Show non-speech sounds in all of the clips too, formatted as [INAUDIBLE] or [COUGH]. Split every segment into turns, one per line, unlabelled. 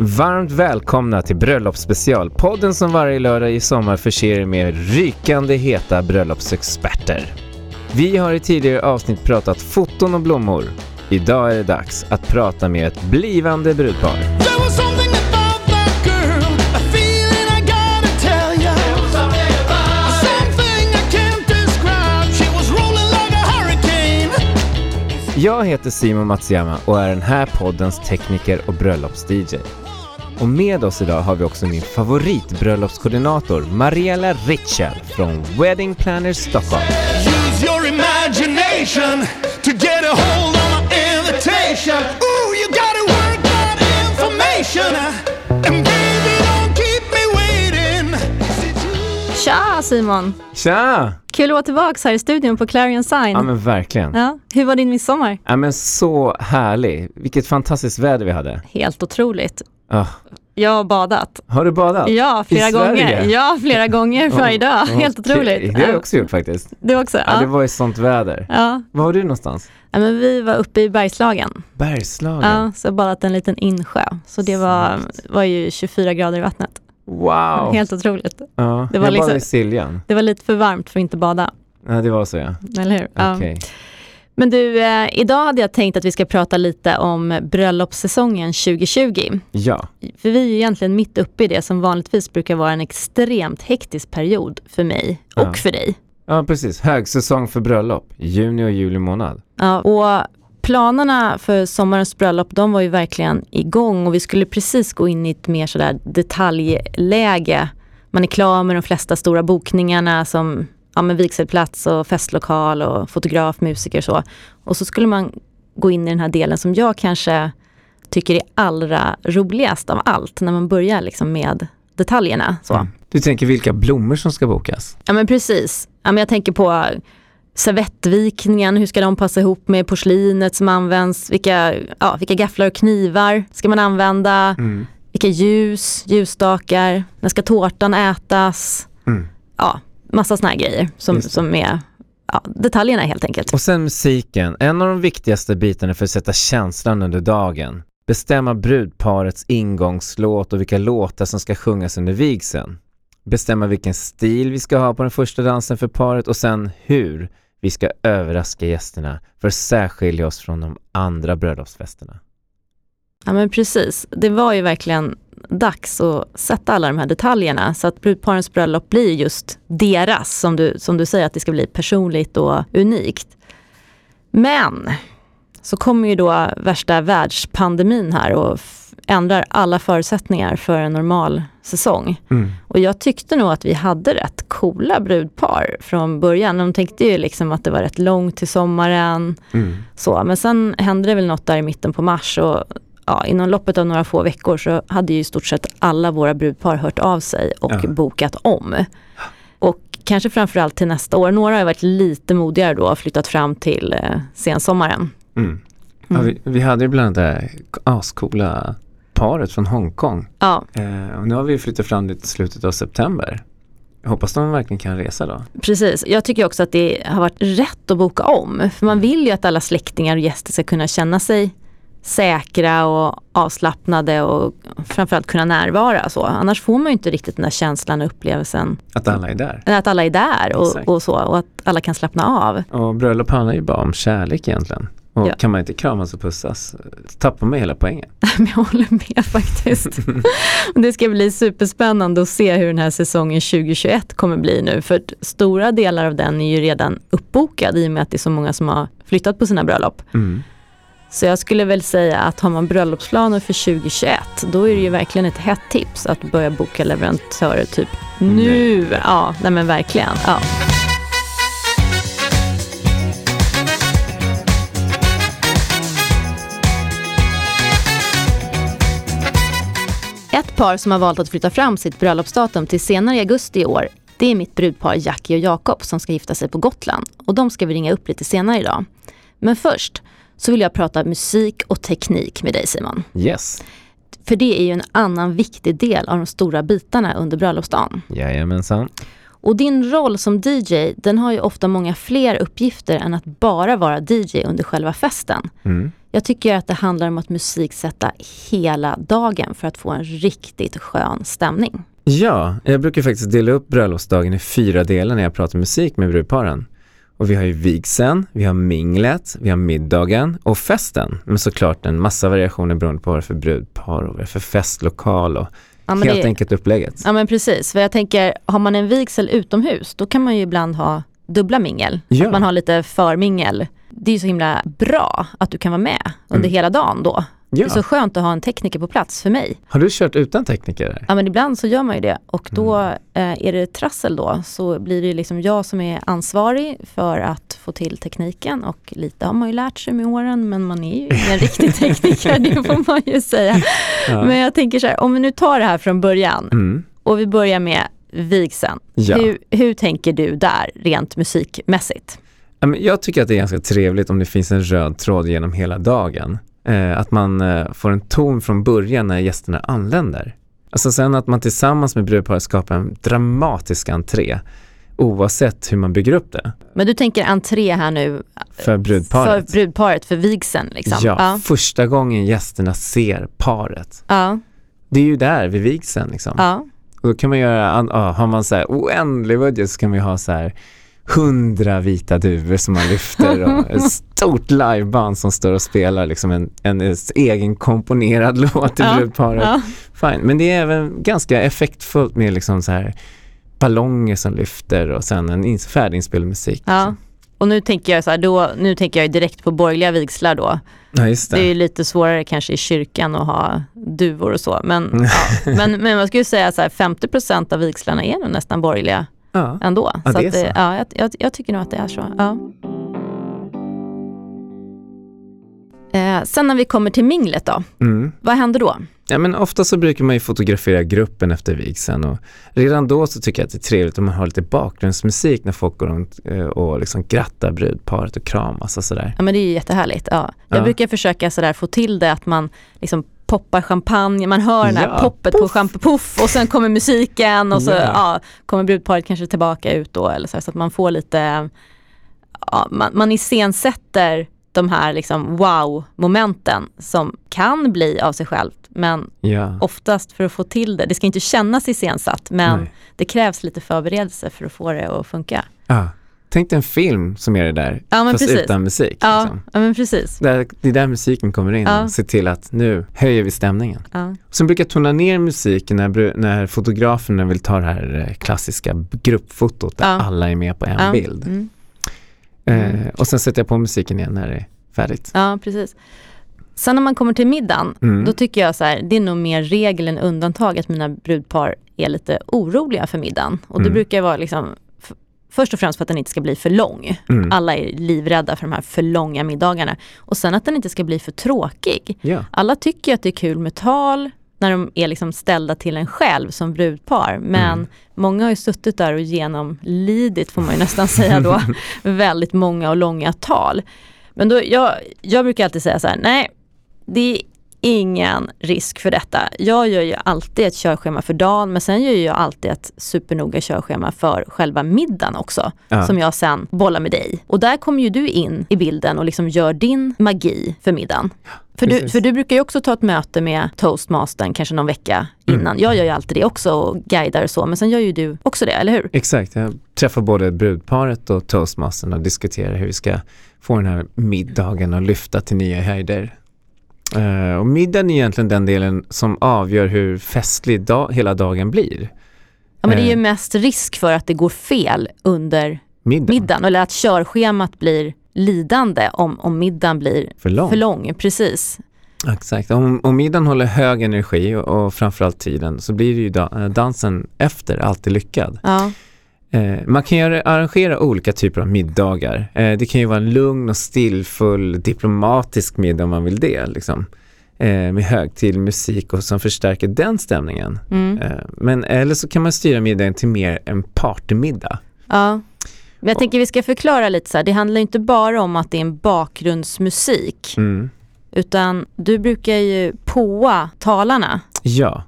Varmt välkomna till Bröllopsspecial, podden som varje lördag i sommar förser er med rykande heta bröllopsexperter. Vi har i tidigare avsnitt pratat foton och blommor. Idag är det dags att prata med ett blivande brudpar. Jag heter Simon Matsuyama och är den här poddens tekniker och bröllops-DJ. Och med oss idag har vi också min favoritbröllopskoordinator Mariella Ritchell från Wedding Planners Stockholm.
Use your imagination to get a hold on my invitation. Ooh, you gotta work that information. And baby, don't keep me waiting.
Tja Simon!
Tja!
Kul att vara tillbaka här i studion på Clarion Sign.
Ja men verkligen.
Ja, hur var din midsommar?
Ja men så härlig. Vilket fantastiskt väder vi hade.
Helt otroligt.
Ah,
Jag har badat.
har du badat?
Ja, flera
I Sverige?
gånger. Ja, flera gånger varje dag. Helt
Okej,
otroligt.
Det har jag
Ja,
också gjort faktiskt.
Du också?
Ja.
Ja.
det var ju sånt väder.
ja.
Var var du någonstans?
ja, men vi var uppe i Bergslagen.
Bergslagen.
Ja, så jag badat en liten insjö. Så det var, var ju 24 grader i vattnet.
Wow!
Helt otroligt.
ja,
det var
jag
liksom-
i Siljan.
Det var lite för varmt för att inte bada.
Ja, det var så ja.
Eller hur? Ja.
Okej.
Men du, eh, idag hade jag tänkt att vi ska prata lite om bröllopssäsongen 2020.
Ja.
För vi är ju egentligen mitt uppe i det som vanligtvis brukar vara en extremt hektisk period för mig och
Ja.
för dig.
ja, precis. Högsäsong för bröllop. Juni och juli månad.
Ja, och planerna för sommarens bröllop, de var ju verkligen igång och vi skulle precis gå in i ett mer sådär detaljläge. Man är klar med de flesta stora bokningarna som ja, med vigselplats och festlokal och fotograf, musiker och så. Och så skulle man gå in i den här delen som jag kanske tycker är allra roligast av allt, när man börjar liksom med detaljerna. Så.
Mm. Du tänker vilka blommor som ska bokas?
Ja men precis. Ja, men jag tänker på servettvikningen, hur ska de passa ihop med porslinet som används? Vilka, ja, vilka gafflar och knivar ska man använda?
Mm.
Vilka ljus, ljusstakar? När ska tårtan ätas?
Mm.
Ja, massa såna här grejer som, som är ja, detaljerna helt enkelt.
Och sen musiken. En av de viktigaste bitarna för att sätta känslan under dagen. Bestämma brudparets ingångslåt och vilka låtar som ska sjungas under vigseln. Bestämma vilken stil vi ska ha på den första dansen för paret och sen hur vi ska överraska gästerna för att särskilja oss från de andra bröllopsfesterna.
Ja men precis, det var ju verkligen dags att sätta alla de här detaljerna så att brudparens bröllop blir just deras, som du, som du säger, att det ska bli personligt och unikt. Men så kommer ju då värsta världspandemin här och ändrar alla förutsättningar för en normal säsong. Och jag tyckte nog att vi hade rätt coola brudpar från början. De tänkte ju liksom att det var rätt långt till sommaren.
Mm.
Så, men sen hände det väl något där i mitten på mars och ja, inom loppet av några få veckor så hade ju i stort sett alla våra brudpar hört av sig och
Ja.
bokat om. Och kanske framförallt till nästa år. Några har varit lite modigare då och flyttat fram till eh, sensommaren.
Mm. Ja,
Mm.
vi, vi hade ju bland annat det här ascoola paret från Hongkong.
Ja,
Eh, och nu har vi flyttat fram det till slutet av september. Jag hoppas de verkligen kan resa då.
precis. Jag tycker också att det har varit rätt att boka om. För man vill ju att alla släktingar och gäster ska kunna känna sig säkra och avslappnade och framförallt kunna närvara. Så. Annars får man ju inte riktigt den där känslan och upplevelsen
Att alla är där.
Att alla är där och, och så och att alla kan slappna av.
Och bröllop handlar ju bara om kärlek egentligen. Och
Ja.
kan man inte kramas och pussas, tappar man hela poängen.
Men [LAUGHS] jag håller med faktiskt. [LAUGHS] det ska bli superspännande att se hur den här säsongen 2021 kommer bli nu. För stora delar av den är ju redan uppbokad i och med att det är så många som har flyttat på sina bröllop.
Mm.
Så jag skulle väl säga att har man bröllopsplaner för 2021 då är det ju verkligen ett hett tips att börja boka leverantörer typ nu. Ja, nej men verkligen. Ja. Ett par som har valt att flytta fram sitt bröllopsdatum till senare i augusti i år, det är mitt brudpar Jackie och Jakob som ska gifta sig på Gotland. Och de ska vi ringa upp lite senare idag. Men först så vill jag prata musik och teknik med dig Simon.
Yes.
För det är ju en annan viktig del av de stora bitarna under bröllopsdagen.
Jajamensan.
Och din roll som DJ, den har ju ofta många fler uppgifter än att bara vara DJ under själva festen.
Mm.
Jag tycker att det handlar om att musiksätta hela dagen för att få en riktigt skön stämning.
Ja, jag brukar faktiskt dela upp bröllopsdagen i fyra delar när jag pratar musik med brudparen. Och vi har ju vigseln, vi har minglet, vi har middagen och festen. Men såklart en massa variationer beroende på vad det är för brudpar och vad det är för festlokal och
Ja,
helt
det,
enkelt upplägget.
ja men precis, för jag tänker, har man en vigsel utomhus, då kan man ju ibland ha dubbla mingel.
Ja.
Att man har lite förmingel. Det är ju så himla bra att du kan vara med under
Mm.
hela dagen då. Det
Ja.
är så skönt att ha en tekniker på plats för mig.
Har du kört utan tekniker?
Ja men ibland så gör man ju det och då
Mm.
eh, är det trassel då så blir det liksom jag som är ansvarig för att få till tekniken och lite har man ju lärt sig med åren men man är ju ingen [LAUGHS] riktig tekniker, det får man ju säga.
Ja.
Men jag tänker så här, om vi nu tar det här från början
Mm.
och vi börjar med vigseln.
Ja.
Hur, hur tänker du där rent musikmässigt?
Jag tycker att det är ganska trevligt om det finns en röd tråd genom hela dagen. Eh, att man eh, får en ton från början när gästerna anländer. Alltså sen att man tillsammans med brudparet skapar en dramatisk entré oavsett hur man bygger upp det
Men du tänker entré här nu
för brudparet.
för brudparet, för vigseln liksom?
Ja,
ja.
första gången gästerna ser paret.
Ja,
Det är ju där vid vigseln liksom.
ja.
Och då kan man göra, ja, har man så här oändlig budget så kan man ju ha så här hundra vita duvor som man lyfter och [LAUGHS] ett stort liveband som står och spelar liksom en, en egen komponerad [LAUGHS] låt till
Ja,
brudparet.
ja.
Fine. Men det är även ganska effektfullt med liksom så här ballonger som lyfter och sen en ins- färdiginspelad musik.
Ja.
liksom.
Och nu tänker jag så här, då, nu tänker jag direkt på borgerliga vigslar då.
ja,
Det är
det.
ju lite svårare kanske i kyrkan att ha duvor och så. Men, [LAUGHS] ja. men, men man skulle säga så här, 50% av vigslarna är nog nästan borgerliga
Ja.
ändå. Så
det är
att,
så.
Ja, jag, jag, jag tycker nog att det är så. Eh, sen när vi kommer till minglet då,
Mm.
vad händer då?
Ja men ofta så brukar man ju fotografera gruppen efter vigseln och redan då så tycker jag att det är trevligt om man har lite bakgrundsmusik när folk går runt eh, och liksom grattar brudparet och kramas och sådär.
Ja men det är ju jättehärligt. Ja. Jag
Ja.
brukar försöka sådär få till det att man liksom poppar champagne, man hör den här
Ja,
poppet på champagne, puff och sen kommer musiken och så
Ja.
ja. kommer brudparet kanske tillbaka ut då eller så, här, så att man får lite, ja, man, man iscensätter de här liksom wow-momenten som kan bli av sig självt men
Ja.
oftast för att få till det, det ska inte kännas iscensatt men
Nej.
det krävs lite förberedelse för att få det att funka.
Ja. Tänk dig en film som är det där,
Ja
fast
precis.
utan musik.
Ja,
Liksom.
ja men precis.
Där, det är där musiken kommer in
Ja.
och ser till att nu höjer vi stämningen.
Ja.
Sen brukar jag tona ner musiken när, när fotograferna vill ta det här eh, klassiska gruppfotot där alla är med på en bild.
Mm.
Eh, och sen sätter jag på musiken igen när det är färdigt.
Ja, precis. Sen när man kommer till middagen,
Mm.
då tycker jag så här, det är nog mer regel än undantag att mina brudpar är lite oroliga för middagen. Och det
Mm.
brukar vara liksom, först och främst för att den inte ska bli för lång.
Mm.
Alla är livrädda för de här för långa middagarna. Och sen att den inte ska bli för tråkig.
Ja.
Alla tycker att det är kul med tal när de är liksom ställda till en själv som brudpar. Men
Mm.
många har ju suttit där och genomlidit, får man ju nästan säga då, [LAUGHS] väldigt många och långa tal. Men då, jag, jag brukar alltid säga så här, nej, det är ingen risk för detta. Jag gör ju alltid ett körschema för dagen, men sen gör jag alltid ett supernoga körschema för själva middagen också,
Ja.
som jag sen bollar med dig. Och där kommer ju du in i bilden och liksom gör din magi för middagen. För du, för du brukar ju också ta ett möte med toastmastern kanske någon vecka
Mm.
innan. Jag gör ju alltid det också och guidar och så, men sen gör ju du också det, eller hur?
Exakt, jag träffar både brudparet och toastmastern och diskuterar hur vi ska få den här middagen att lyfta till nya höjder. Eh, och middagen är egentligen den delen som avgör hur festlig dag, hela dagen blir.
Ja, men det är ju
Eh.
mest risk för att det går fel under
Middagen.
middagen, eller att körschemat blir lidande om, om middagen blir
För lång.
för lång. Precis.
Exakt, om, om middagen håller hög energi och, och framförallt tiden så blir ju da, eh, dansen efter alltid lyckad.
Ja.
Eh, man kan ju arrangera olika typer av middagar. Eh, det kan ju vara en lugn och stillfull diplomatisk middag om man vill det. Liksom. Eh, med högtidlig musik och som förstärker den stämningen.
Mm.
Eh, men eller så kan man styra middagen till mer en partymiddag.
ja. Men jag tänker vi ska förklara lite så här, det handlar inte bara om att det är en bakgrundsmusik,
Mm.
utan du brukar ju påa talarna.
Ja,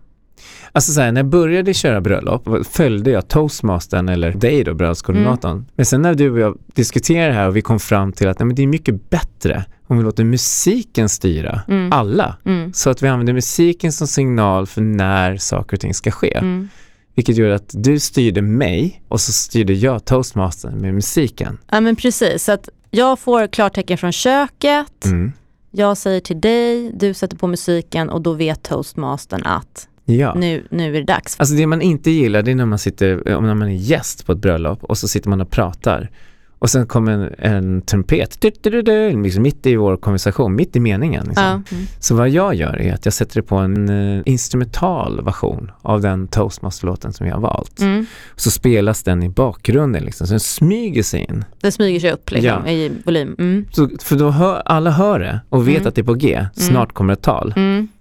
Alltså så här, när jag började köra bröllop följde jag toastmastern eller dig då, bröllopskoordinatorn.
Mm.
Men sen när du och jag diskuterade det här och vi kom fram till att nej, men det är mycket bättre om vi låter musiken styra
Mm.
alla.
Mm.
Så att vi använder musiken som signal för när saker och ting ska ske. Vilket gjorde att du styrde mig och så styrde jag toastmastern med musiken.
Ja men precis, så att jag får klartecken från köket,
Mm.
jag säger till dig, du sätter på musiken och då vet toastmastern att
Ja.
nu, nu är det dags.
Alltså det man inte gillar det är när man sitter, om när man är gäst på ett bröllop och så sitter man och pratar och sen kommer en, en trumpet du, du, du, du, liksom mitt i vår konversation, mitt i meningen. Liksom.
Ja. Mm.
Så vad jag gör är att jag sätter på en eh, instrumental version av den toastmasterlåten som jag har valt.
Mm.
Så spelas den i bakgrunden liksom, så den smyger sig in.
Det smyger sig upp liksom,
Ja.
i volym. Mm.
Så, för då hör, alla hör det och vet
Mm.
att det är på G, snart kommer ett tal.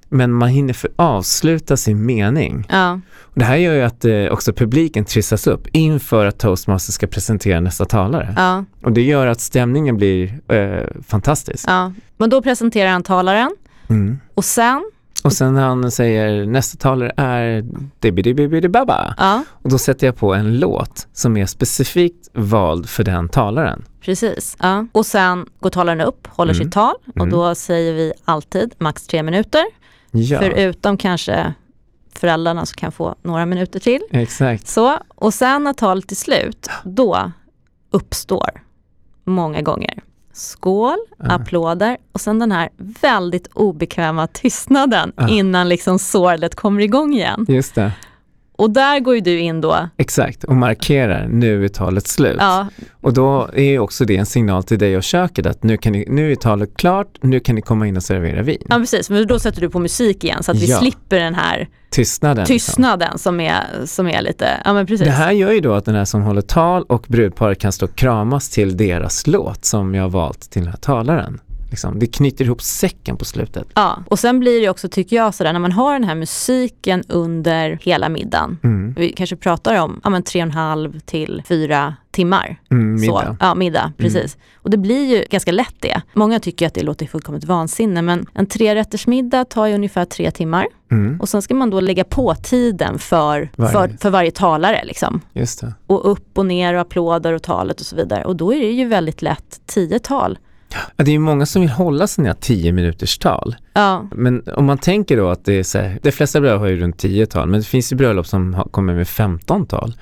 Men man hinner för avsluta sin mening.
Ja.
Och det här gör ju att eh, också publiken trissas upp inför att toastmaster ska presentera nästa talare.
Ja.
Och det gör att stämningen blir eh, fantastisk.
ja. Men då presenterar han talaren
Mm.
och sen,
Och sen när han säger nästa talare är
ja
Och då sätter jag på en låt som är specifikt vald för den talaren.
precis. Ja. Och sen går talaren upp, håller
Mm.
sitt tal och
Mm.
då säger vi alltid max tre minuter.
Ja,
Förutom kanske föräldrarna som kan få några minuter till.
exakt.
Så, och sen när talet är slut, då uppstår många gånger skål,
Ja.
applåder och sen den här väldigt obekväma tystnaden
Ja.
innan liksom sorlet kommer igång igen.
Just det,
Och där går ju du in då.
exakt. Och markerar nu är talet slut.
Ja,
Och då är ju också det en signal till dig och köket att nu, kan ni, nu är talet klart, nu kan ni komma in och servera vin.
ja precis, men då sätter du på musik igen så att vi
Ja.
slipper den här
Tystnaden. liksom.
tystnaden som, är, som är lite, ja men precis.
Det här gör ju då att den här som håller tal och brudparet kan stå och kramas till deras låt som jag har valt till den här talaren. Liksom. Det knyter ihop säcken på slutet.
Ja, och sen blir det också, tycker jag, sådär när man har den här musiken under hela middagen.
Mm.
Vi kanske pratar om ja, men tre och en halv till fyra timmar.
Mm,
Så,
middag.
ja, middag, precis. Och det blir ju ganska lätt det. Många tycker att det låter fullkomligt vansinne, men en trerättersmiddag tar ju ungefär tre timmar.
Mm,
Och sen ska man då lägga på tiden för,
Varje.
för, för varje talare. Liksom. Och upp och ner och applåder och talet och så vidare. Och då är det ju väldigt lätt tio tal.
Ja, det är ju många som vill hålla sina 10 minuters tal.
Ja,
Men om man tänker då att det är så här, de flesta bröllop har ju runt 10 tal, men det finns ju bröllop som har, kommer med 15 tal.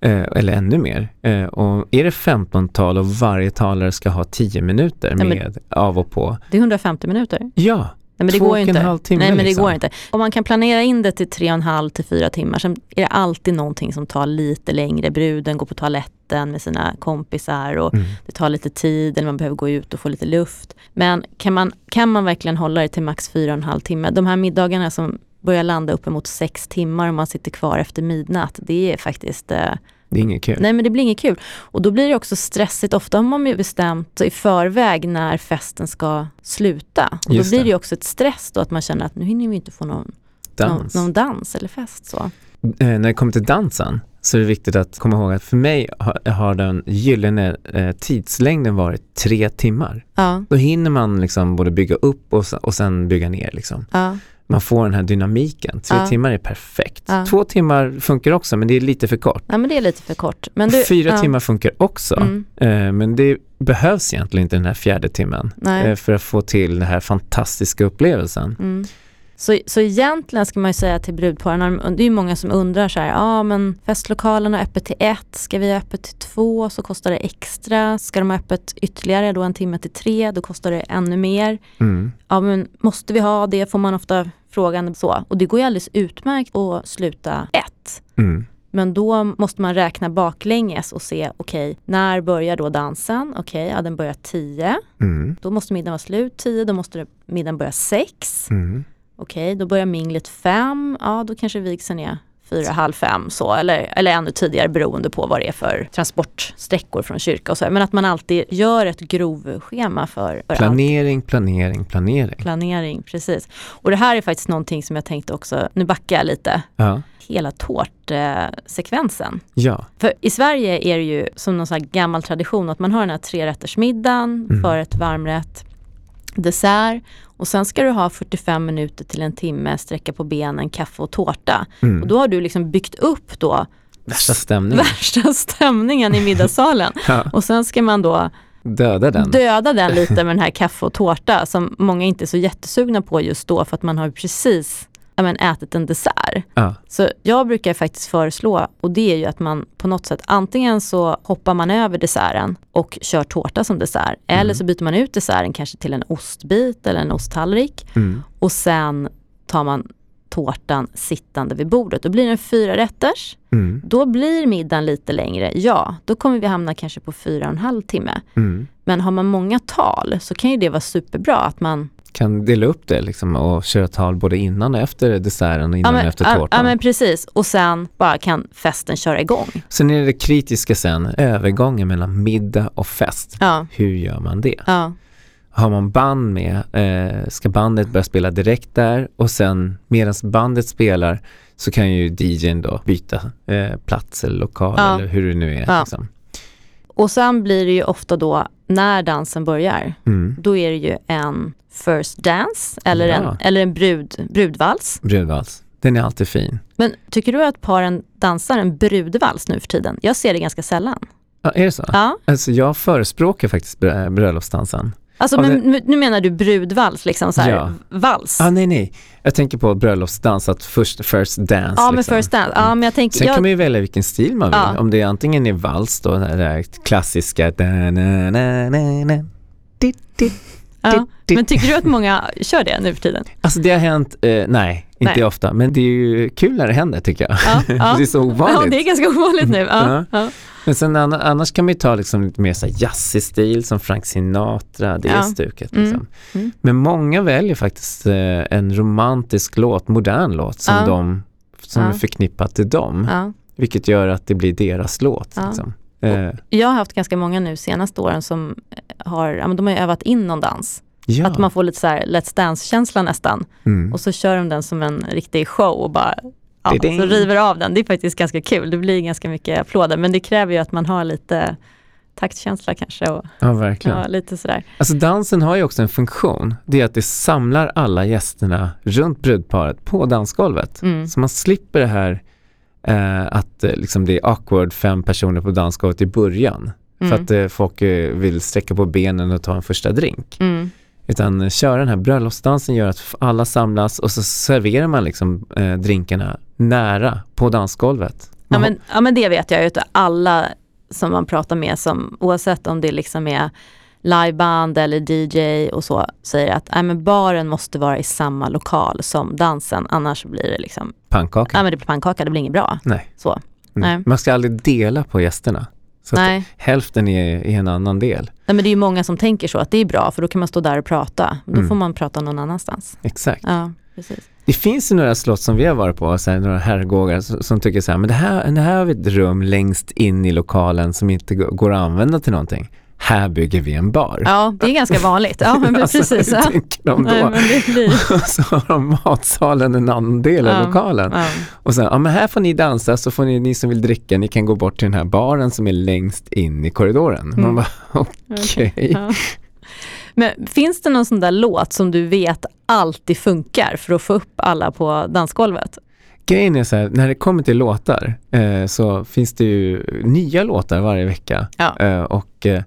Eh, eller ännu mer. Eh, och är det 15 tal och varje talare ska ha 10 minuter med av och på.
det är 150 minuter.
Ja,
Nej men det
Två
går ju inte. Nej men det
liksom.
går inte. Om man kan planera in det till tre och en halv till fyra timmar, sen är det alltid någonting som tar lite längre. Bruden går på toaletten med sina kompisar och
Mm.
det tar lite tid eller man behöver gå ut och få lite luft. Men kan man, kan man verkligen hålla det till max fyra och en halv timme? De här middagarna som börjar landa uppemot sex timmar och man sitter kvar efter midnatt, det är faktiskt eh,
det är inget kul.
Nej men det blir inget kul. Och då blir det också stressigt. Ofta har man ju bestämt i förväg när festen ska sluta. Och då
Just
blir
det.
ju också ett stress då att man känner att nu hinner vi inte få någon
Dans.
Någon, någon dans eller fest. Så.
Eh, när det kommer till dansen så är det viktigt att komma ihåg att för mig har, har den gyllene eh, tidslängden varit tre timmar.
Ja,
Då hinner man liksom både bygga upp och, och sen bygga ner. Liksom.
ja,
Man får den här dynamiken. Tre
Ja.
timmar är perfekt.
Ja.
Två timmar funkar också men det är lite för kort.
ja men det är lite för kort. Men du,
Fyra
ja,
timmar funkar också.
Mm.
Eh, men det behövs egentligen inte den här fjärde timmen eh, för att få till den här fantastiska upplevelsen.
Mm. Så, så egentligen ska man ju säga till brudparen, det är ju många som undrar så här, ja ah, men festlokalen har öppet till ett, ska vi ha öppet till två så kostar det extra, ska de ha öppet ytterligare då en timme till tre, då kostar det ännu mer.
Mm.
Ja men måste vi ha det, får man ofta frågan så. Och det går ju alldeles utmärkt att sluta ett.
Mm.
Men då måste man räkna baklänges och se, okej, när börjar då dansen? Okej, ja den börjar tio.
Mm.
Då måste middagen vara slut tio, då måste middagen börja sex.
Mm.
Okej, då börjar minglet fem. Ja, då kanske vigseln är fyra, halv fem så. Eller, eller ännu tidigare beroende på vad det är för transportsträckor från kyrka och så. Men att man alltid gör ett grovschema för, för allt.
Planering, planering, planering.
Planering, precis. Och det här är faktiskt någonting som jag tänkte också, nu backar jag lite,
Ja.
hela tårtsekvensen.
ja.
För i Sverige är det ju som någon sån gammal tradition att man har den här trerättersmiddagen
Mm.
för ett varmrätt. Dessert och sen ska du ha 45 minuter till en timme, sträcka på benen, kaffe och tårta.
Mm.
Och då har du liksom byggt upp då
Värsta stämningen.
värsta stämningen i middagssalen. [LAUGHS]
Ja,
Och sen ska man då
döda den.
döda den lite [LAUGHS] med den här kaffe och tårta som många inte är så jättesugna på just då för att man har precis men, ätit en dessert.
Ja.
Så jag brukar faktiskt föreslå, och det är ju att man på något sätt antingen så hoppar man över desserten och kör tårta som dessert. Eller så byter man ut desserten kanske till en ostbit eller en osttallrik.
Mm.
Och sen tar man tårtan sittande vid bordet. Då blir det en fyra rätters.
Mm.
Då blir middagen lite längre, ja. Då kommer vi hamna kanske på fyra och en halv timme.
Mm.
Men har man många tal så kan ju det vara superbra att man
Kan dela upp det liksom och köra tal både innan och efter desserten och innan och
men,
efter
ja,
tårtan.
ja men precis och sen bara kan festen köra igång.
Sen är det det kritiska sen, övergången mellan middag och fest.
Ja,
Hur gör man det?
ja,
Har man band med, eh, ska bandet börja spela direkt där och sen medan bandet spelar så kan ju DJn då byta eh, plats eller lokal
Ja.
eller hur det nu är.
Ja.
Liksom.
Och sen blir det ju ofta då när dansen börjar,
Mm.
då är det ju en first dance eller
Ja.
en, eller en brud, brudvals.
Brudvals, den är alltid fin.
Men tycker du att paren dansar en brudvals nu för tiden? Jag ser det ganska sällan.
Ja, är det så?
Ja,
Alltså jag förespråkar faktiskt brö- bröllopsdansen.
Alltså
Ja,
men
det-
nu- menar du brudvals, liksom så här,
Ja.
vals?
Ah, nej, nej. Jag tänker på bröllopsdans, att först first dance.
ja, men
liksom.
first dance. Ja, men jag tänker,
Sen
jag,
kan man ju välja vilken stil man vill.
Ja.
Om det antingen är vals då, det där klassiska da, na, na, na, na, di, di.
Ja. Men tycker du att många kör det nu för tiden?
Alltså det har hänt, eh, nej, inte
Nej.
ofta, men det är ju kul när det händer tycker jag.
Ja, [LAUGHS] ja.
det är så ovanligt.
Ja, det är ganska ovanligt nu. Ja,
Ja. Men sen anna- annars kan man ju ta liksom lite mer så jazzig stil som Frank Sinatra, det är
Ja.
stuket.
Mm.
Liksom.
Mm.
Men många väljer faktiskt eh, en romantisk låt, modern låt som, de, som är förknippat till dem. Vilket gör att det blir deras låt. Liksom. Eh,
Jag har haft ganska många nu senaste åren som har, ja, men de har övat in någon dans.
ja.
Att man får lite så här Let's Dance-känsla nästan.
mm.
Och så kör de den som en riktig show och bara ja, så river av den. Det är faktiskt ganska kul. Det blir ganska mycket applåder. Men det kräver ju att man har lite taktkänsla kanske och
ja, verkligen.
ja, lite sådär.
Alltså dansen har ju också en funktion. Det är att det samlar alla gästerna runt brudparet på dansgolvet.
Mm.
Så man slipper det här eh, att eh, liksom det är awkward fem personer på dansgolvet i början. För
Mm.
att eh, folk eh, vill sträcka på benen och ta en första drink.
Mm.
Utan eh, köra den här bröllopsdansen gör att alla samlas och så serverar man liksom eh, drinkarna nära på dansgolvet.
Ja, men, ja men det vet jag ju att alla som man pratar med som oavsett om det liksom är liveband eller DJ och så säger att nej, men baren måste vara i samma lokal som dansen annars blir det liksom,
pannkaka.
nej men det blir pannkaka, det blir inget bra.
Nej.
Så. Nej.
Man ska aldrig dela på gästerna. Så att
Nej.
hälften är i en annan del.
nej men det är ju många som tänker så att det är bra för då kan man stå där och prata. Då
Mm.
får man prata någon annanstans.
Exakt.
Ja, precis.
Det finns ju några slott som vi har varit på, så här, några herrgårdar som, som tycker så här, men det här, det här har vi ett rum längst in i lokalen som inte går att använda till någonting. Här bygger vi en bar.
Ja, det är ganska vanligt. Ja, men [LAUGHS]
Alltså,
precis.
hur tänker de
Nej,
då?
det blir... [LAUGHS]
Och så har de matsalen en annan del av
Ja,
lokalen.
Ja.
Och sen, ja men här får ni dansa, så får ni, ni som vill dricka, ni kan gå bort till den här baren som är längst in i korridoren. Man
Mm.
bara, [LAUGHS] okej.
Ja. Men finns det någon sån där låt som du vet alltid funkar för att få upp alla på dansgolvet?
Grejen är så här, när det kommer till låtar eh, så finns det ju nya låtar varje vecka.
Ja.
Eh, och eh,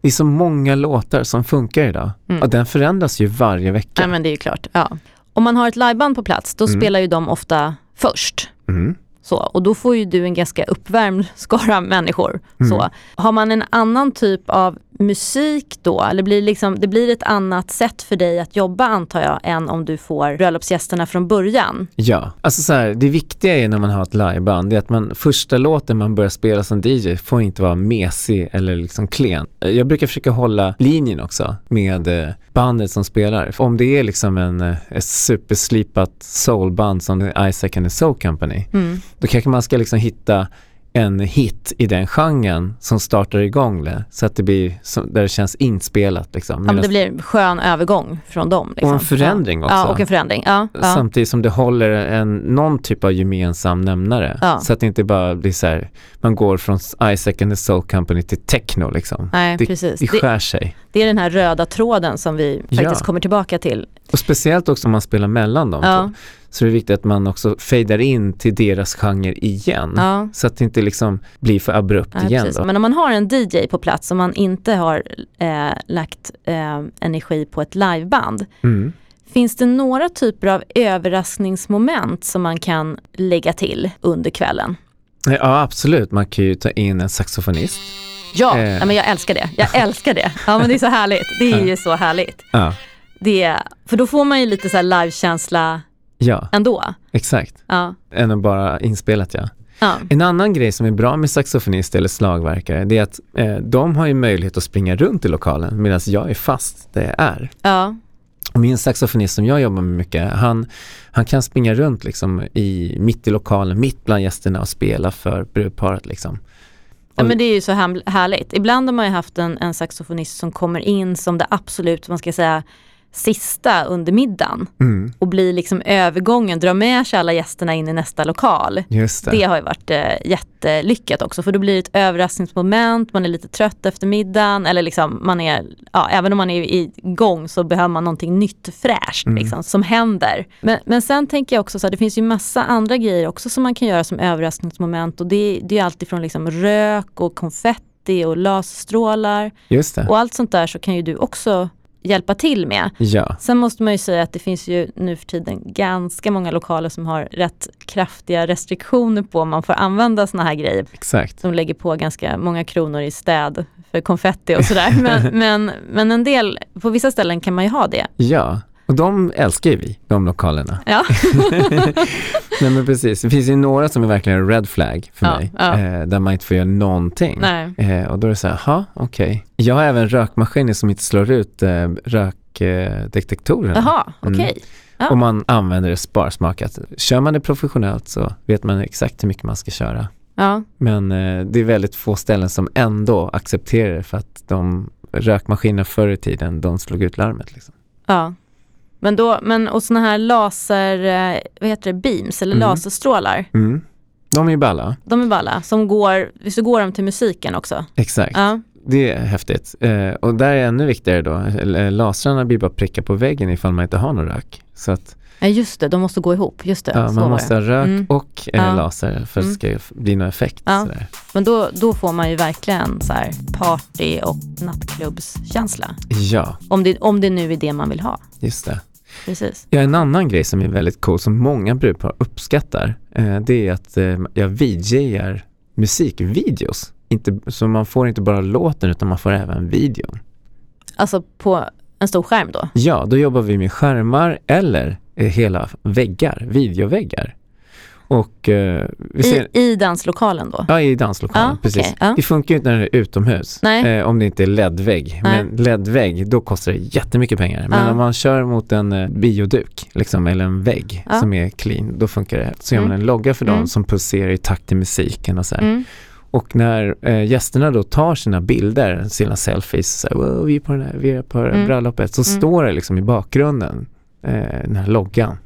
det är så många låtar som funkar idag.
Mm.
Och den förändras ju varje vecka.
Nej men det är ju klart. Ja. Om man har ett liveband på plats då
Mm.
spelar ju de ofta först.
Mm.
Så, och då får ju du en ganska uppvärmd [LAUGHS] skara människor.
Mm.
Så. Har man en annan typ av musik då, eller blir liksom, det blir ett annat sätt för dig att jobba antar jag, än om du får bröllopsgästerna från början?
Ja, alltså så här, det viktiga är när man har ett liveband, är att man, första låten man börjar spela som DJ får inte vara mesig eller liksom klen. Jag brukar försöka hålla linjen också med eh, bandet som spelar. Om det är liksom en, eh, ett superslipat soulband som Isaac and the Soul Company,
Mm.
då kanske man ska liksom hitta en hit i den genren som startar igång det. Så att det blir, som, där det känns inspelat liksom.
Ja, men
Medan-
det blir en skön övergång från dem. Liksom.
Och en förändring också.
Ja, och en förändring. Ja, ja.
Samtidigt som det håller en, någon typ av gemensam nämnare.
Ja.
Så att det inte bara blir så här, man går från Isaac and the Soul Company till techno liksom.
Nej,
det,
precis.
det
Det,
skär sig.
det är den här röda tråden som vi faktiskt kommer tillbaka till.
Och speciellt också om man spelar mellan dem två. Så det är viktigt att man också fejdar in till deras genre igen.
Ja.
Så att det inte liksom blir för abrupt
Nej,
igen.
Men om man har en DJ på plats och man inte har eh, lagt eh, energi på ett liveband,
Mm.
finns det några typer av överraskningsmoment som man kan lägga till under kvällen?
Ja absolut, man kan ju ta in en saxofonist.
Ja,
Eh.
men jag älskar det. Jag älskar det. Ja, men det är så härligt. Det är ju så härligt.
Ja,
Det, för då får man ju lite så här livekänsla
ja
ändå.
exakt.
Ja.
Än att bara inspelat ja.
Ja.
En annan grej som är bra med saxofonist eller slagverkare, det är att eh, de har ju möjlighet att springa runt i lokalen medan jag är fast där jag är.
ja.
Och min saxofonist som jag jobbar med mycket, han, han kan springa runt liksom i, mitt i lokalen, mitt bland gästerna och spela för brudparet liksom.
Ja men det är ju så här, härligt. Ibland har man ju haft en, en saxofonist som kommer in som det absolut, man ska säga, sista under middagen
Mm,
och blir liksom övergången, drar med sig alla gästerna in i nästa lokal.
det.
Det har ju varit eh, jättelyckat också för då blir det ett överraskningsmoment, man är lite trött efter middagen eller liksom man är, ja även om man är igång så behöver man någonting nytt fräscht
Mm.
liksom, som händer. Men, men sen tänker jag också så här, det finns ju massa andra grejer också som man kan göra som överraskningsmoment och det, det är alltid från liksom rök och konfetti och laserstrålar och allt sånt där så kan ju du också hjälpa till med.
Ja,
Sen måste man ju säga att det finns ju nu för tiden ganska många lokaler som har rätt kraftiga restriktioner på om man får använda såna här grejer.
exakt.
Som lägger på ganska många kronor i städ för konfetti och sådär. [LAUGHS] Men, men, men en del, på vissa ställen kan man ju ha det.
Ja, och de älskar ju vi, de lokalerna.
Ja, [LAUGHS]
Nej men precis, det finns ju några som är verkligen red flag för
Ja,
mig,
ja.
Eh, där man inte får göra någonting.
nej.
Eh, och då är det så här, ja okej. Jag har även rökmaskiner som inte slår ut eh, rökdetektorerna.
Jaha, okej.
Mm.
Ja.
Och man använder det sparsmakat. Kör man det professionellt så vet man exakt hur mycket man ska köra.
Ja,
Men eh, det är väldigt få ställen som ändå accepterar det för att de rökmaskiner förr i tiden, de slog ut larmet. Liksom.
ja. Men då, men och såna här laser, eh, vad heter det, beams eller
Mm.
laserstrålar.
Mm. De är ju balla,
De är balla, som går, så går de till musiken också?
exakt.
Ja,
Det är häftigt. Eh, och där är ännu viktigare då, eh, lasrarna blir bara prickar på väggen ifall man inte har någon rök. Så att
ja just det, de måste gå ihop, just det.
ja, man måste ha rök
Mm.
och eh,
Ja.
laser för att det ska bli någon effekt.
Ja. Men då, då får man ju verkligen så här party och nattklubbskänsla.
Ja,
Om det, om det nu är det man vill ha.
just det.
Precis.
Ja, en annan grej som är väldigt cool som många brudpar uppskattar eh, det är att eh, jag VJar musikvideos. Inte, så man får inte bara låten utan man får även videon.
Alltså på en stor skärm då.
Ja, då jobbar vi med skärmar eller eh, hela väggar, videoväggar. Och eh, vi ser,
I, I danslokalen då.
ja i danslokalen,
Ja,
precis.
okej, ja.
Det funkar ju inte när det är utomhus, eh, om det inte är LED-vägg. Men LED-vägg, då kostar det jättemycket pengar. Men
Ja.
om man kör mot en eh, bioduk, liksom, eller en vägg som är clean, då funkar det. Så gör man
Mm.
en logga för dem
Mm.
som pulserar i takt till musiken och så.
Mm.
Och när eh, gästerna då tar sina bilder, sina selfies, så här, wow, vi är på, den här, vi är på
Mm.
bröllopet, så
Mm.
står det liksom i bakgrunden, eh, den här loggan.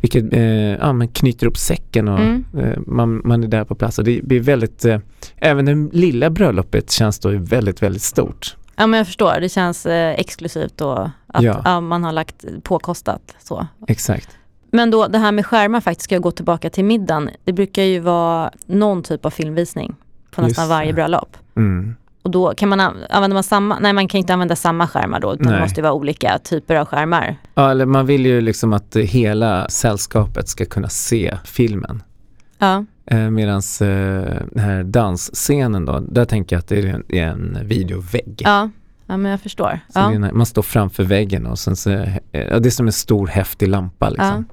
Vilket eh, ja, men knyter upp säcken och
Mm.
eh, man, man är där på plats. Och det blir väldigt, eh, även det lilla bröllopet känns då väldigt, väldigt stort.
Ja men jag förstår, det känns eh, exklusivt och att
Ja.
ja. man har lagt påkostat så.
Exakt.
Men då det här med skärmar faktiskt, ska jag gå tillbaka till middagen. Det brukar ju vara någon typ av filmvisning på nästan
Just
varje bröllop.
Mm.
Och då kan man an- använder man samma, nej man kan inte använda samma skärmar då, utan det måste ju vara olika typer av skärmar.
Ja, eller man vill ju liksom att hela sällskapet ska kunna se filmen.
Ja,
Eh, Medan eh, den här dansscenen då, där tänker jag att det är en, videovägg.
ja, ja men jag förstår. Ja.
man står framför väggen och sen så, eh, ja, det är som en stor häftig lampa liksom.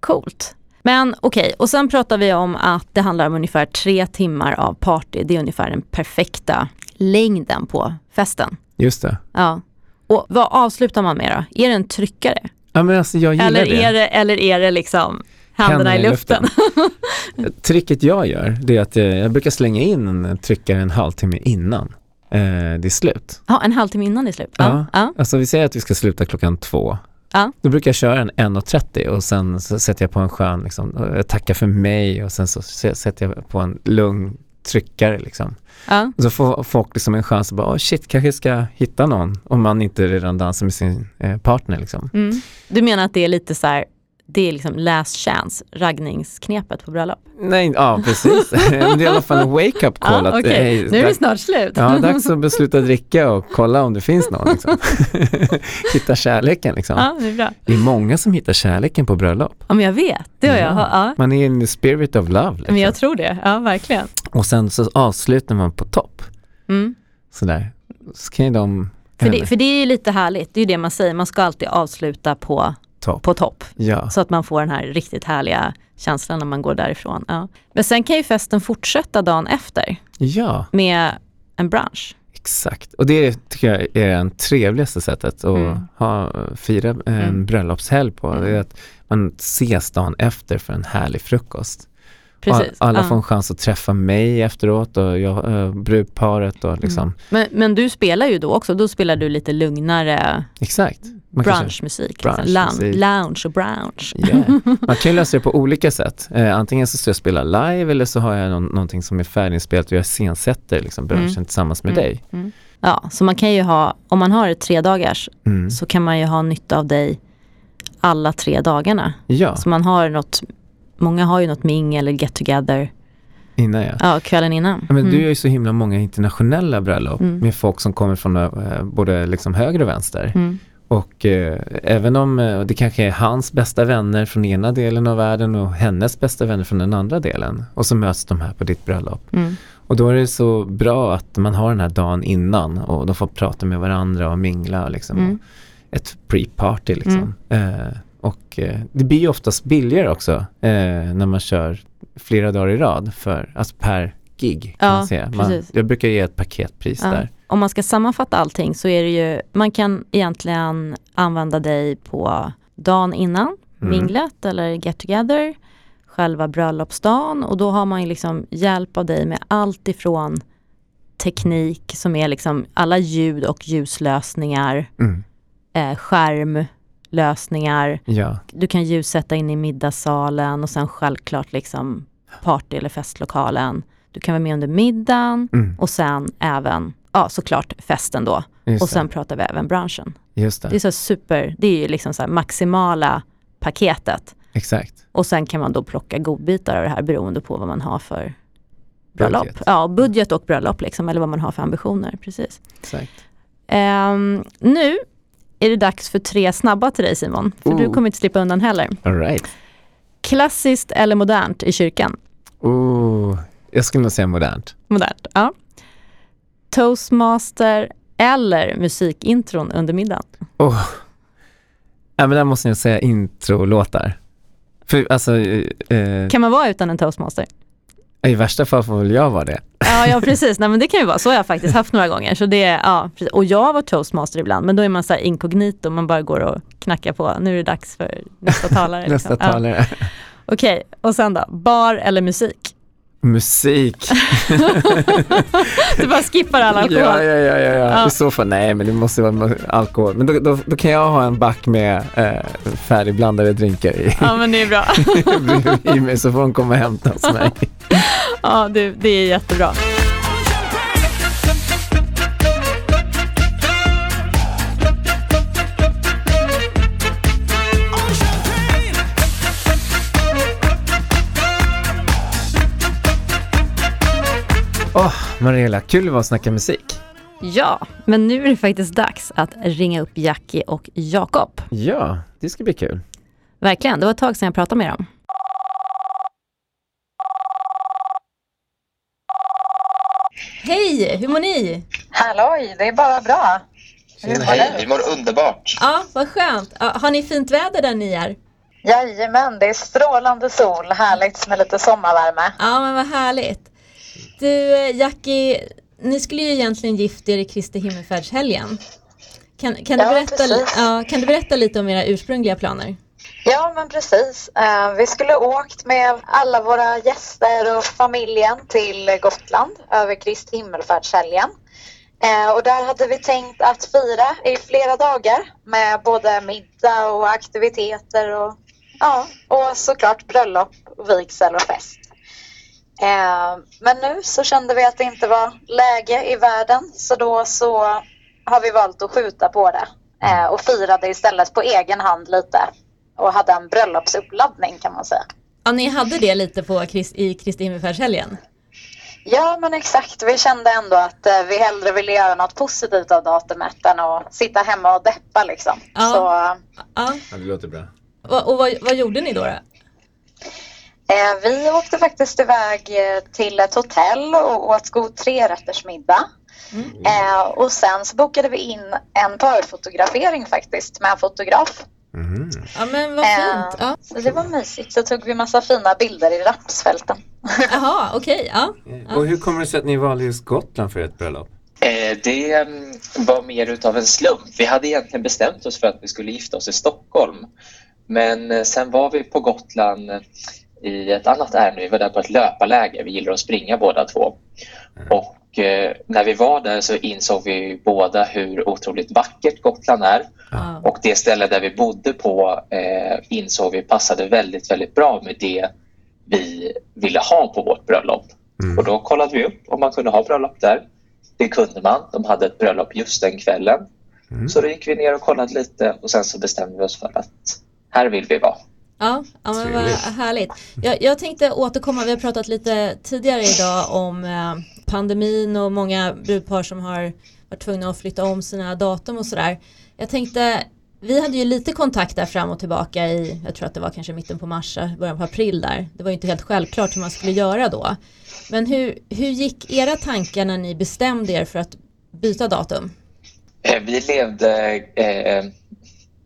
Coolt. Men okej, och sen pratar vi om att det handlar om ungefär tre timmar av party. Det är ungefär den perfekta längden på festen.
Just det.
Ja. Och vad avslutar man med då? Är det en tryckare?
Ja men alltså jag gillar
Eller är det, eller är det liksom händerna i luften. [LAUGHS]
Tricket jag gör, det är att eh, jag brukar slänga in en tryckare en halvtimme innan eh, det är slut.
Ja, en halvtimme innan det är slut.
Ja.
Ja.
Alltså vi säger att vi ska sluta klockan två.
Ja.
Då brukar jag köra en 1.30 och sen så sätter jag på en skön, liksom, jag tackar för mig och sen så sätter jag på en lugn tryckare liksom.
Ja.
Och så får folk liksom en chans att bara, oh shit, kanske ska hitta någon om man inte redan dansar med sin eh, partner liksom.
Mm. Du menar att det är lite så här, det är liksom last chance, raggningsknepet på bröllop?
Nej, ja precis. [LAUGHS] Det är i alla fall en wake-up call.
Ja,
att,
okej.
hej,
Nu är det snart slut.
Ja, dags att besluta dricka och kolla om det finns någon. Liksom. [LAUGHS] Hitta kärleken liksom.
Ja, det är bra.
Det är många som hittar kärleken på bröllop.
Ja, men jag vet, det har jag.
Ja.
Ja.
Man är in the spirit of love. Liksom.
Men jag tror det, ja verkligen.
Och sen så avslutar man på topp.
Mm.
Sådär. Så kan ju de...
För, det, för det är ju lite härligt, det är ju det man säger, man ska alltid avsluta på,
topp.
på topp.
Ja.
Så att man får den här riktigt härliga känslan när man går därifrån. Ja. Men sen kan ju festen fortsätta dagen efter
ja,
med en brunch.
exakt. Och det tycker jag är det trevligaste sättet att
Mm.
ha, fira en
Mm.
bröllopshelg på. Det är att man ses dagen efter för en härlig frukost.
Precis.
Alla
ja.
får en chans att träffa mig efteråt och jag, äh, brudparet och liksom.
Mm. Men, men du spelar ju då också, då spelar du lite lugnare
Exakt. Man
brunchmusik. Liksom.
brunchmusik.
Lounge, lounge och brunch.
Yeah. [LAUGHS] Man kan ju lösa det på olika sätt. Eh, antingen så ska jag spela live eller så har jag någon, någonting som är färdigspelat och jag scensätter liksom brunchen
Mm.
tillsammans med
Mm.
dig.
Mm. Ja, så man kan ju ha, om man har tre dagars
Mm.
så kan man ju ha nytta av dig alla tre dagarna.
Ja,
Så man har något, många har ju något ming eller get together
innan jag.
ja, kvällen innan.
Ja, men
Mm.
Du gör ju så himla många internationella bröllop
Mm.
med folk som kommer från eh, både liksom höger och vänster.
Mm.
Och eh, även om eh, det kanske är hans bästa vänner från ena delen av världen och hennes bästa vänner från den andra delen. Och så möts de här på ditt bröllop.
Mm.
Och då är det så bra att man har den här dagen innan och de får prata med varandra och mingla och liksom.
Mm.
Och ett pre-party liksom. Och eh, det blir ju oftast billigare också eh, när man kör flera dagar i rad för, alltså per gig kan
Ja,
man säga. Man, jag brukar ge ett paketpris
Ja.
där.
Om man ska sammanfatta allting så är det ju, man kan egentligen använda dig på dagen innan,
Mm.
minglet eller get together, själva bröllopsdagen och då har man ju liksom hjälp av dig med allt ifrån teknik som är liksom alla ljud och ljuslösningar,
Mm.
eh, skärmlösningar,
Ja,
du kan ljussätta in i middagssalen och sen självklart liksom party eller festlokalen. Du kan vara med under middagen
mm.
och sen även, ja såklart festen då.
Just,
Och sen
det.
pratar vi även branschen.
Just
Det är
det,
så super, det är ju liksom så maximala paketet.
exakt.
Och sen kan man då plocka godbitar av det här beroende på vad man har för bröllop.
Budget.
Ja, budget och bröllop liksom, eller vad man har för ambitioner. Precis.
exakt.
Ehm, nu är det dags för tre snabba till dig Simon, för du
Oh.
kommer inte slippa undan heller.
All right.
Klassiskt eller modernt i kyrkan?
Oh, jag skulle nog säga modernt.
Modernt, ja. Toastmaster eller musikintron under middagen?
Oh. Ja, men där måste jag säga introlåtar. För alltså, eh,
Kan man vara utan en toastmaster?
i värsta fall får väl jag vara det.
Ja, ja precis. Nej, men det kan ju vara. Så har jag faktiskt haft några gånger. Så det, ja, precis. Och jag var toastmaster ibland, men då är man så här inkognito, man bara går och knackar på. Nu är det dags för nästa talare. [LAUGHS]
Nästa
liksom. Ja.
talare.
Okej, och sen då? Bar eller musik?
Musik. [LAUGHS]
Du bara skippar all alkohol.
Ja, ja, ja, ja, ja. I så fall, nej men det måste vara alkohol. Men då, då, då kan jag ha en back med eh, färdigblandade drinkar i,
Ja, men det är bra. [LAUGHS]
bredvid mig så får de komma och hämta hos mig. [LAUGHS]
Ja, du, det är jättebra.
Åh, Mariella, kul det var att snacka musik.
Ja, men nu är det faktiskt dags att ringa upp Jackie och Jakob.
Ja, det ska bli kul.
Verkligen, det var ett tag sedan jag pratade med dem. Hej, hur mår ni?
Halloj, det är bara bra. Hur mår
Hej, vi mår underbart.
Ja, vad skönt. Ja, Har ni fint väder där ni är?
Jajamän, det är strålande sol. Härligt med lite sommarvärme.
Ja, men vad härligt. Du, eh, Jackie, ni skulle ju egentligen gift er i Kristi himmelfärdshelgen. Kan, kan, du
Ja,
berätta, ja, kan du berätta lite om era ursprungliga planer?
Ja, men precis. Eh, vi skulle åkt med alla våra gäster och familjen till Gotland över Kristi himmelfärdshelgen. Eh, och där hade vi tänkt att fira i flera dagar med både middag och aktiviteter och, ja, och såklart bröllop, vigsel och fest. Eh, men nu så kände vi att det inte var läge i världen så då så har vi valt att skjuta på det eh, och firade istället på egen hand lite och hade en bröllopsuppladdning kan man säga.
Ja, ni hade det lite på i Kristi himmelfärdshelgen?
Ja, men exakt. Vi kände ändå att eh, vi hellre ville göra något positivt av datumet än att sitta hemma och deppa liksom.
Ja.
Så
Ja.
Ja, det låter bra.
Och, och vad, vad gjorde ni då? då?
Eh, vi åkte faktiskt iväg eh, till ett hotell och åt god trerättersmiddag. Eh, och sen så bokade vi in en parfotografering faktiskt med en fotograf.
Mhm.
Ja men vad fint. Ja.
Så det var mysigt. Så tog vi massa fina bilder i rapsfälten. [LAUGHS]
Jaha, okej. ja.
Och hur kommer det sig att ni valde just Gotland för ert bröllop?
Det mm, var mer utav en slump. Vi hade egentligen bestämt oss för att vi skulle gifta oss i Stockholm. Men sen var vi på Gotland i ett annat ärende. Vi var där på ett löparläger. Vi gillar att springa båda två. Och eh, när vi var där så insåg vi båda hur otroligt vackert Gotland är.
Ja.
Och det ställe där vi bodde på eh, insåg vi passade väldigt, väldigt bra med det vi ville ha på vårt bröllop.
Mm.
Och då kollade vi upp om man kunde ha bröllop där. Det kunde man. De hade ett bröllop just den kvällen.
Mm.
Så då gick vi ner och kollade lite och sen så bestämde vi oss för att här vill vi vara.
Ja, ja men vad härligt. Jag, jag tänkte återkomma, vi har pratat lite tidigare idag om eh, pandemin och många brudpar som har varit tvungna att flytta om sina datum och sådär. Jag tänkte, vi hade ju lite kontakt där fram och tillbaka i, jag tror att det var kanske mitten på mars, eh, början på april där. Det var ju inte helt självklart hur man skulle göra då. Men hur, hur gick era tankar när ni bestämde er för att byta datum?
Eh, Vi levde, eh,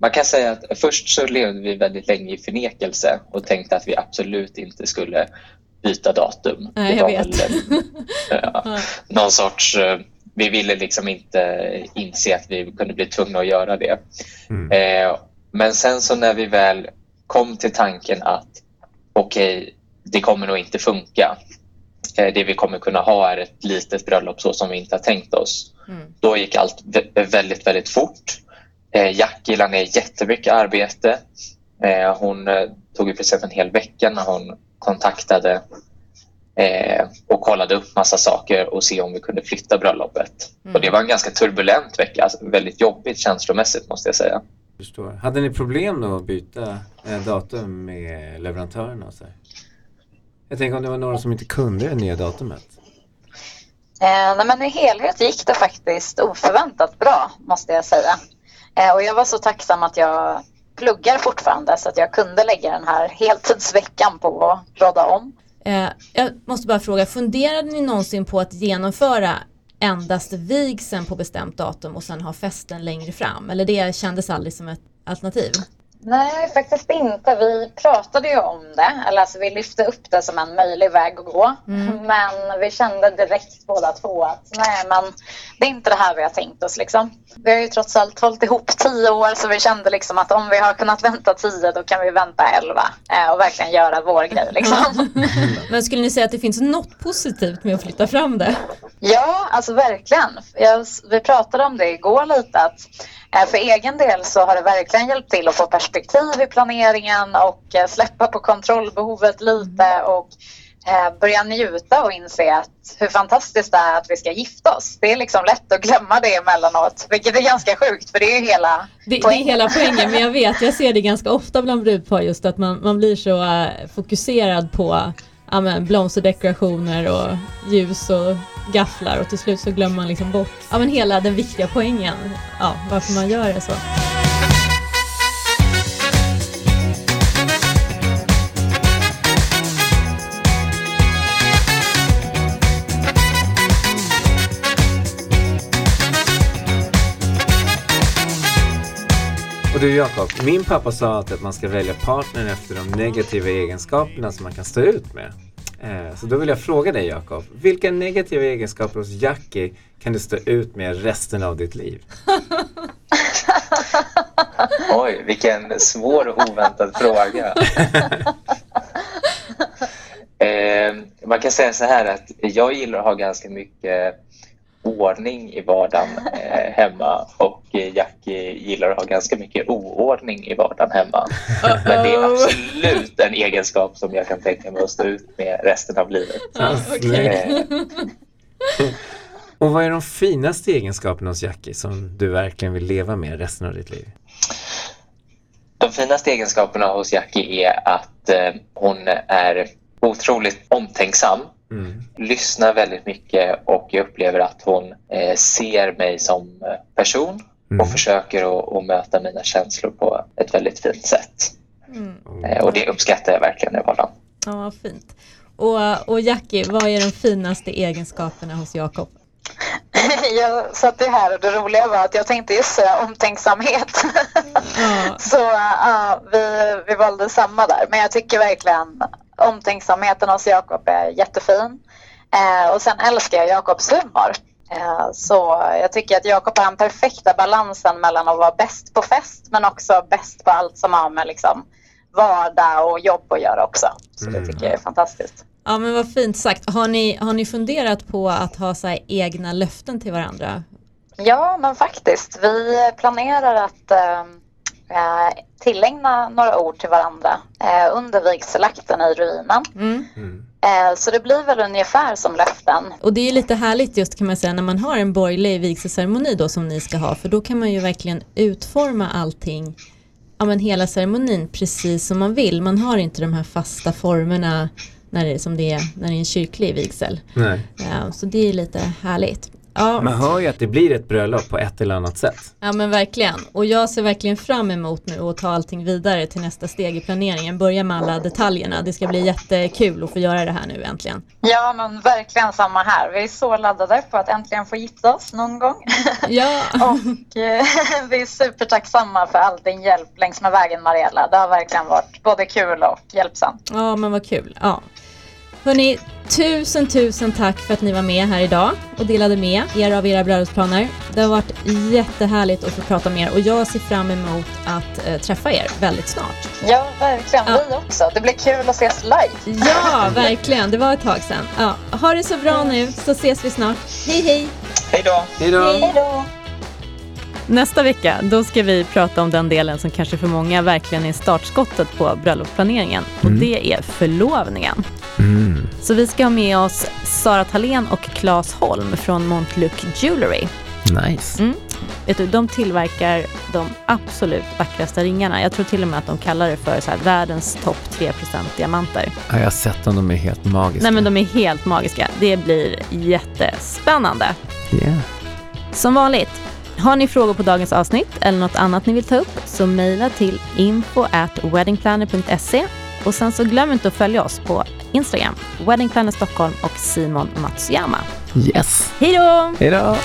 man kan säga att först så levde vi väldigt länge i förnekelse och tänkte att vi absolut inte skulle byta datum.
Nej, jag vet.
väl, [LAUGHS] ja, någon sorts, eh, vi ville liksom inte inse att vi kunde bli tvungna att göra det.
Mm.
Eh, men sen så när vi väl kom till tanken att okej, det kommer nog inte funka. Eh, det vi kommer kunna ha är ett litet bröllop så som vi inte har tänkt oss.
Mm.
Då gick allt vä- väldigt, väldigt fort. Eh, Jackie la ner jättemycket arbete. Eh, hon eh, tog i princip en hel vecka när hon kontaktade eh, och kollade upp massa saker och se om vi kunde flytta bröllopet.
Mm.
Och det var en ganska turbulent vecka, alltså väldigt jobbigt känslomässigt måste jag säga.
Förstår. Hade ni problem då att byta eh, datum med leverantörerna och så? Jag tänker om det var några som inte kunde det nya datumet.
Eh, nej, men I helhet gick det faktiskt oförväntat bra måste jag säga. Eh, och jag var så tacksam att jag pluggar fortfarande så att jag kunde lägga den här heltidsveckan på att råda om.
Eh, jag måste bara fråga, funderade ni någonsin på att genomföra endast vigseln på bestämt datum och sen ha festen längre fram? Eller det kändes aldrig som ett alternativ?
Nej, faktiskt inte. Vi pratade ju om det, eller alltså vi lyfte upp det som en möjlig väg att gå. [LAUGHS] Men vi kände direkt båda två att nej, men det är inte det här vi har tänkt oss liksom. Vi har ju trots allt hållit ihop tio år så vi kände liksom att om vi har kunnat vänta tio då kan vi vänta elva eh, och verkligen göra vår grej liksom. [LAUGHS]
Men skulle ni säga att det finns något positivt med att flytta fram det?
Ja, alltså verkligen. Jag, vi pratade om det igår lite att för egen del så har det verkligen hjälpt till att få perspektiv i planeringen och eh, släppa på kontrollbehovet lite och eh, börja njuta och inse att hur fantastiskt det är att vi ska gifta oss. Det är liksom lätt att glömma det emellanåt, vilket är ganska sjukt för det är ju hela
Det, det är
poängen.
hela poängen, men jag vet, jag ser det ganska ofta bland brudpar just att man, man blir så eh, fokuserad på ja, men, blomsterdekorationer och ljus och gafflar och till slut så glömmer man liksom bort ja, men hela den viktiga poängen, ja, varför man gör det så.
Du Jakob, min pappa sa alltid att man ska välja partner efter de negativa egenskaperna som man kan stå ut med. Eh, Så då vill jag fråga dig Jakob, vilka negativa egenskaper hos Jackie kan du stå ut med resten av ditt liv? [LAUGHS]
Oj, vilken svår och oväntad fråga. [LAUGHS] Eh, man kan säga så här att jag gillar att ha ganska mycket ordning i vardagen eh, hemma och eh, Jackie gillar att ha ganska mycket oordning i vardagen hemma. Men det är absolut en egenskap som jag kan tänka mig att stå ut med resten av livet.
Ja,
Eh,
Och vad är de finaste egenskaperna hos Jackie som du verkligen vill leva med resten av ditt liv?
De finaste egenskaperna hos Jackie är att eh, hon är otroligt omtänksam,
Mm.
lyssnar väldigt mycket och jag upplever att hon eh, ser mig som eh, person
Mm.
och försöker att, att möta mina känslor på ett väldigt fint sätt. Eh, och det uppskattar jag verkligen i vardagen.
Ja, vad fint. Och, och Jackie, vad är de finaste egenskaperna hos Jakob? [LAUGHS]
Jag satt ju här och det roliga var att jag tänkte just säga omtänksamhet.
Ja. [LAUGHS]
Så ja, vi, vi valde samma där. Men jag tycker verkligen omtänksamheten hos Jakob är jättefin. Eh, och sen älskar jag Jakobs humor. Eh, så jag tycker att Jakob har den perfekta balansen mellan att vara bäst på fest men också bäst på allt som har med liksom, vardag och jobb att göra också. Så det tycker jag är fantastiskt.
ja, men vad fint sagt. Har ni, har ni funderat på att ha så här egna löften till varandra?
Ja, men faktiskt. Vi planerar att eh, tillägna några ord till varandra eh, under vigselakten i ruinen.
Mm.
Eh, så det blir väl ungefär som löften.
Och det är lite härligt just kan man säga när man har en borgerlig vigselceremoni då som ni ska ha för då kan man ju verkligen utforma allting, ja men hela ceremonin precis som man vill. Man har inte de här fasta formerna när det, är som det är när det är en kyrklig vigsel.
Nej.
Ja, så det är lite härligt. Ja,
Man hör ju att det blir ett bröllop på ett eller annat sätt.
ja men verkligen. Och jag ser verkligen fram emot nu att ta allting vidare till nästa steg i planeringen. Börja med alla detaljerna. Det ska bli jättekul att få göra det här nu äntligen.
Ja, men verkligen samma här. Vi är så laddade på att äntligen få gifta oss någon gång. [LAUGHS]
Ja, [LAUGHS]
Och eh, [LAUGHS] vi är supertacksamma för all din hjälp längs med vägen, Mariella. Det har verkligen varit både kul och hjälpsamt.
Ja, men vad kul. Ja. Hörni, tusen, tusen tack för att ni var med här idag och delade med er av era bröllopsplaner. Det har varit jättehärligt att få prata med er och jag ser fram emot att eh, träffa er väldigt snart.
Ja, verkligen.
Ja.
Vi också. Det blir kul att ses live.
Ja, verkligen. Det var ett tag sedan. Ja, ha det så bra nu så ses vi snart. Hej, hej!
Hej då!
Hej då!
Nästa vecka då ska vi prata om den delen som kanske för många verkligen är startskottet på bröllopsplaneringen och det är förlovningen.
Mm.
Så vi ska ha med oss Sara Thalén och Claes Holm från Montluc Jewelry.
Nice.
Mm. Vet du, de tillverkar de absolut vackraste ringarna. Jag tror till och med att de kallar det för så här, världens topp 3% diamanter.
Ja, jag har sett dem, de är helt magiska.
Nej men de är helt magiska. Det blir jättespännande.
Yeah.
Som vanligt, har ni frågor på dagens avsnitt eller något annat ni vill ta upp så mejla till info at weddingplanner.se och sen så glöm inte att följa oss på Instagram, Weddingplanner Stockholm och Simon Matsuyama.
Yes.
Hej då!
Hej då!